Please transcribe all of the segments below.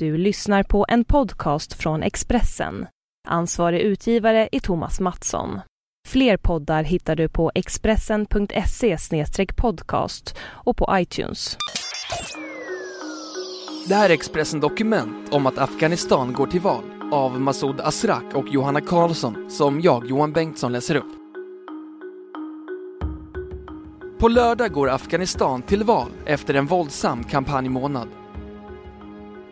Du lyssnar på en podcast från Expressen. Ansvarig utgivare är Thomas Mattsson. Fler poddar hittar du på expressen.se podcast och på iTunes. Det här är Expressen Dokument om att Afghanistan går till val av Masoud Azrak och Johanna Karlsson som jag, Johan Bengtsson, läser upp. På lördag går Afghanistan till val efter en våldsam kampanjmånad.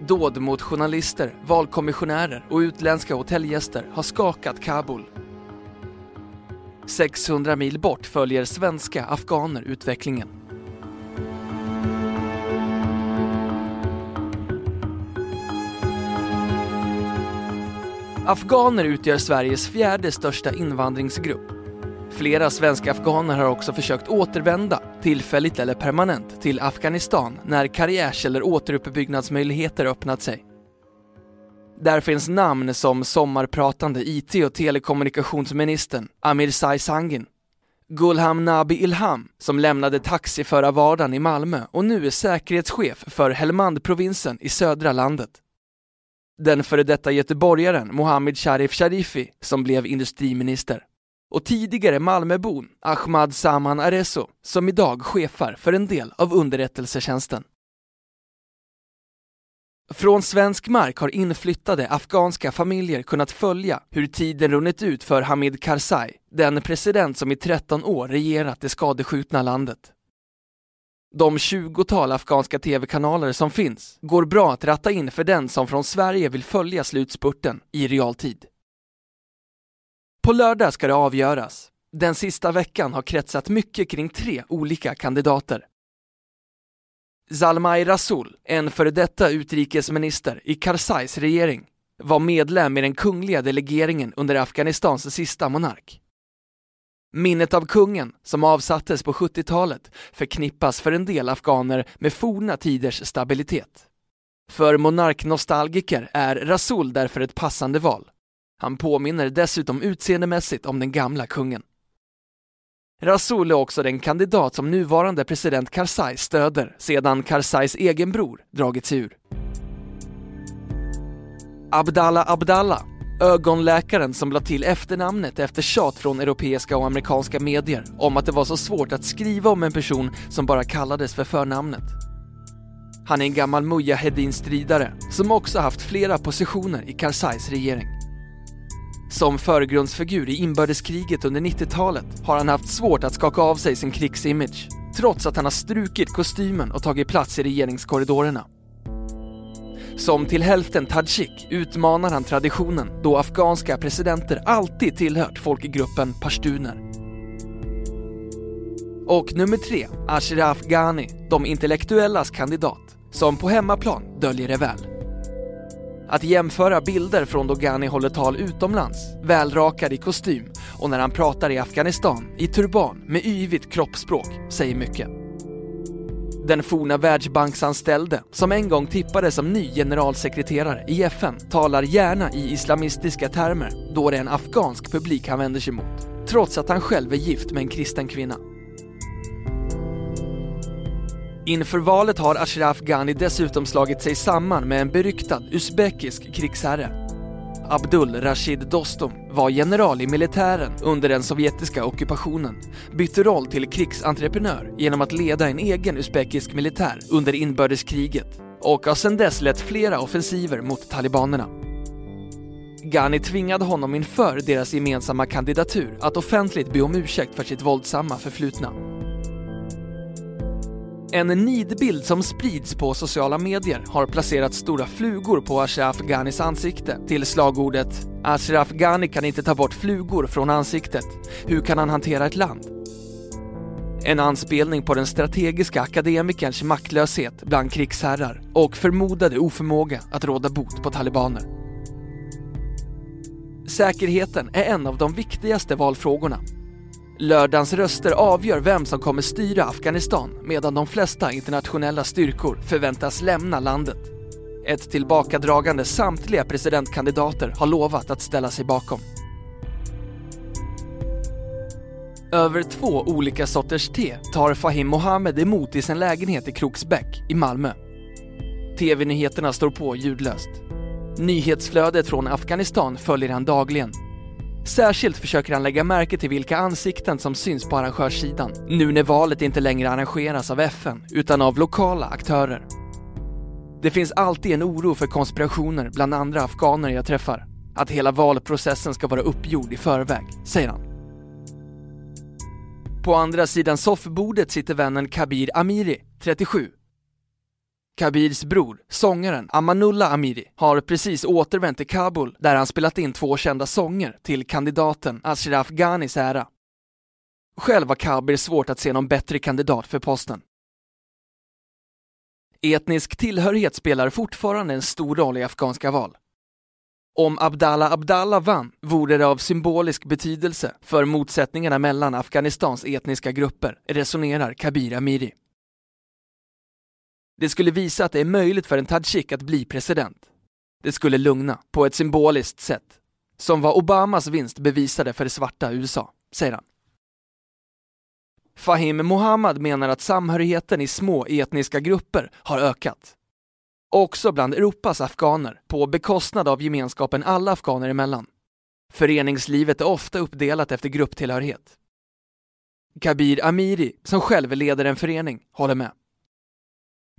Dåd mot journalister, valkommissionärer och utländska hotellgäster har skakat Kabul. 600 mil bort följer svenska afghaner utvecklingen. Afghaner utgör Sveriges fjärde största invandringsgrupp. Flera svenska afghaner har också försökt återvända, tillfälligt eller permanent, till Afghanistan när karriärs eller återuppbyggnadsmöjligheter öppnat sig. Där finns namn som sommarpratande IT och telekommunikationsministern Amir Sai Sangin, Gulham Nabi Ilham som lämnade taxiförarvardagen i Malmö och nu är säkerhetschef för Helmand-provinsen i södra landet. Den före detta göteborgaren Mohammed Sharif Sharifi som blev industriminister och tidigare Malmöbon Ahmad Saman Areso som idag chefar för en del av underrättelsetjänsten. Från svensk mark har inflyttade afghanska familjer kunnat följa hur tiden runnit ut för Hamid Karzai, den president som i 13 år regerat det skadeskjutna landet. De tjugotal afghanska tv-kanaler som finns går bra att ratta in för den som från Sverige vill följa slutspurten i realtid. På lördag ska det avgöras. Den sista veckan har kretsat mycket kring tre olika kandidater. Zalmay Rasul, en före detta utrikesminister i Karzais regering, var medlem i den kungliga delegeringen under Afghanistans sista monark. Minnet av kungen, som avsattes på 70-talet, förknippas för en del afghaner med forna tiders stabilitet. För monarknostalgiker är Rasul därför ett passande val. Han påminner dessutom utseendemässigt om den gamla kungen. Rasul är också den kandidat som nuvarande president Karzai stöder sedan Karzais egen bror dragit sig ur. Abdallah Abdallah, ögonläkaren som lade till efternamnet efter tjat från europeiska och amerikanska medier om att det var så svårt att skriva om en person som bara kallades för förnamnet. Han är en gammal Mujahedin-stridare som också haft flera positioner i Karzais regering. Som förgrundsfigur i inbördeskriget under 90-talet har han haft svårt att skaka av sig sin krigsimage, trots att han har strukit kostymen och tagit plats i regeringskorridorerna. Som till hälften tadzjik utmanar han traditionen då afghanska presidenter alltid tillhört folkgruppen pashtuner. Och nummer tre, Ashraf Ghani, de intellektuellas kandidat, som på hemmaplan döljer det väl. Att jämföra bilder från då Ghani håller tal utomlands, välrakad i kostym och när han pratar i Afghanistan i turban med yvigt kroppsspråk säger mycket. Den forna världsbanksanställde, som en gång tippades som ny generalsekreterare i FN, talar gärna i islamistiska termer då det är en afghansk publik han vänder sig mot, trots att han själv är gift med en kristen kvinna. Inför valet har Ashraf Ghani dessutom slagit sig samman med en beryktad usbekisk krigsherre. Abdul Rashid Dostum var general i militären under den sovjetiska ockupationen, bytte roll till krigsentreprenör genom att leda en egen usbekisk militär under inbördeskriget och har sedan dess lett flera offensiver mot talibanerna. Ghani tvingade honom inför deras gemensamma kandidatur att offentligt be om ursäkt för sitt våldsamma förflutna. En nidbild som sprids på sociala medier har placerat stora flugor på Ashraf Ghanis ansikte till slagordet “Ashraf Ghani kan inte ta bort flugor från ansiktet. Hur kan han hantera ett land?” En anspelning på den strategiska akademikerns maktlöshet bland krigsherrar och förmodade oförmåga att råda bot på talibaner. Säkerheten är en av de viktigaste valfrågorna Lördagens röster avgör vem som kommer styra Afghanistan medan de flesta internationella styrkor förväntas lämna landet. Ett tillbakadragande samtliga presidentkandidater har lovat att ställa sig bakom. Över två olika sorters te tar Fahim Mohammed emot i sin lägenhet i Kroksbäck i Malmö. TV-nyheterna står på ljudlöst. Nyhetsflödet från Afghanistan följer han dagligen. Särskilt försöker han lägga märke till vilka ansikten som syns på arrangörssidan, nu när valet inte längre arrangeras av FN, utan av lokala aktörer. Det finns alltid en oro för konspirationer bland andra afghaner jag träffar. Att hela valprocessen ska vara uppgjord i förväg, säger han. På andra sidan soffbordet sitter vännen Kabir Amiri, 37. Kabirs bror, sångaren Amanullah Amiri, har precis återvänt till Kabul där han spelat in två kända sånger till kandidaten Ashraf Ghanis ära. Själv har Kabir svårt att se någon bättre kandidat för posten. Etnisk tillhörighet spelar fortfarande en stor roll i afghanska val. Om Abdallah Abdallah vann vore det av symbolisk betydelse för motsättningarna mellan Afghanistans etniska grupper, resonerar Kabir Amiri. Det skulle visa att det är möjligt för en Tadzjik att bli president. Det skulle lugna, på ett symboliskt sätt, som vad Obamas vinst bevisade för det svarta USA, säger han. Fahim Mohammad menar att samhörigheten i små etniska grupper har ökat. Också bland Europas afghaner, på bekostnad av gemenskapen alla afghaner emellan. Föreningslivet är ofta uppdelat efter grupptillhörighet. Kabir Amiri, som själv leder en förening, håller med.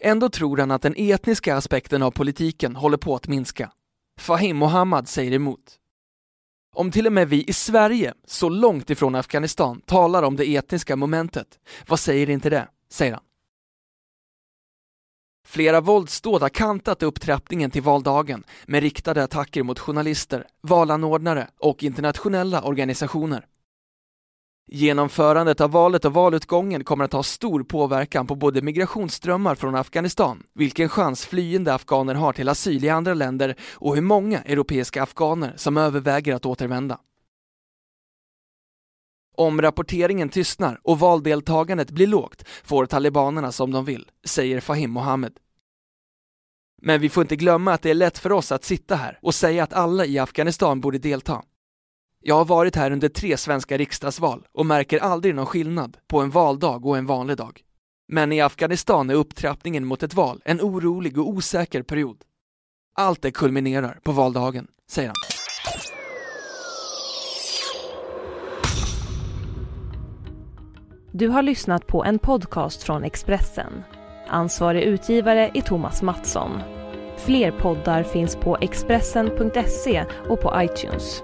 Ändå tror han att den etniska aspekten av politiken håller på att minska. Fahim Mohammad säger emot. Om till och med vi i Sverige, så långt ifrån Afghanistan, talar om det etniska momentet, vad säger inte det? säger han. Flera våldsdåd har kantat upptrappningen till valdagen med riktade attacker mot journalister, valanordnare och internationella organisationer. Genomförandet av valet och valutgången kommer att ha stor påverkan på både migrationsströmmar från Afghanistan, vilken chans flyende afghaner har till asyl i andra länder och hur många europeiska afghaner som överväger att återvända. Om rapporteringen tystnar och valdeltagandet blir lågt får talibanerna som de vill, säger Fahim Mohammed. Men vi får inte glömma att det är lätt för oss att sitta här och säga att alla i Afghanistan borde delta. Jag har varit här under tre svenska riksdagsval och märker aldrig någon skillnad på en valdag och en vanlig dag. Men i Afghanistan är upptrappningen mot ett val en orolig och osäker period. Allt det kulminerar på valdagen, säger han. Du har lyssnat på en podcast från Expressen. Ansvarig utgivare är Thomas Mattsson. Fler poddar finns på Expressen.se och på iTunes.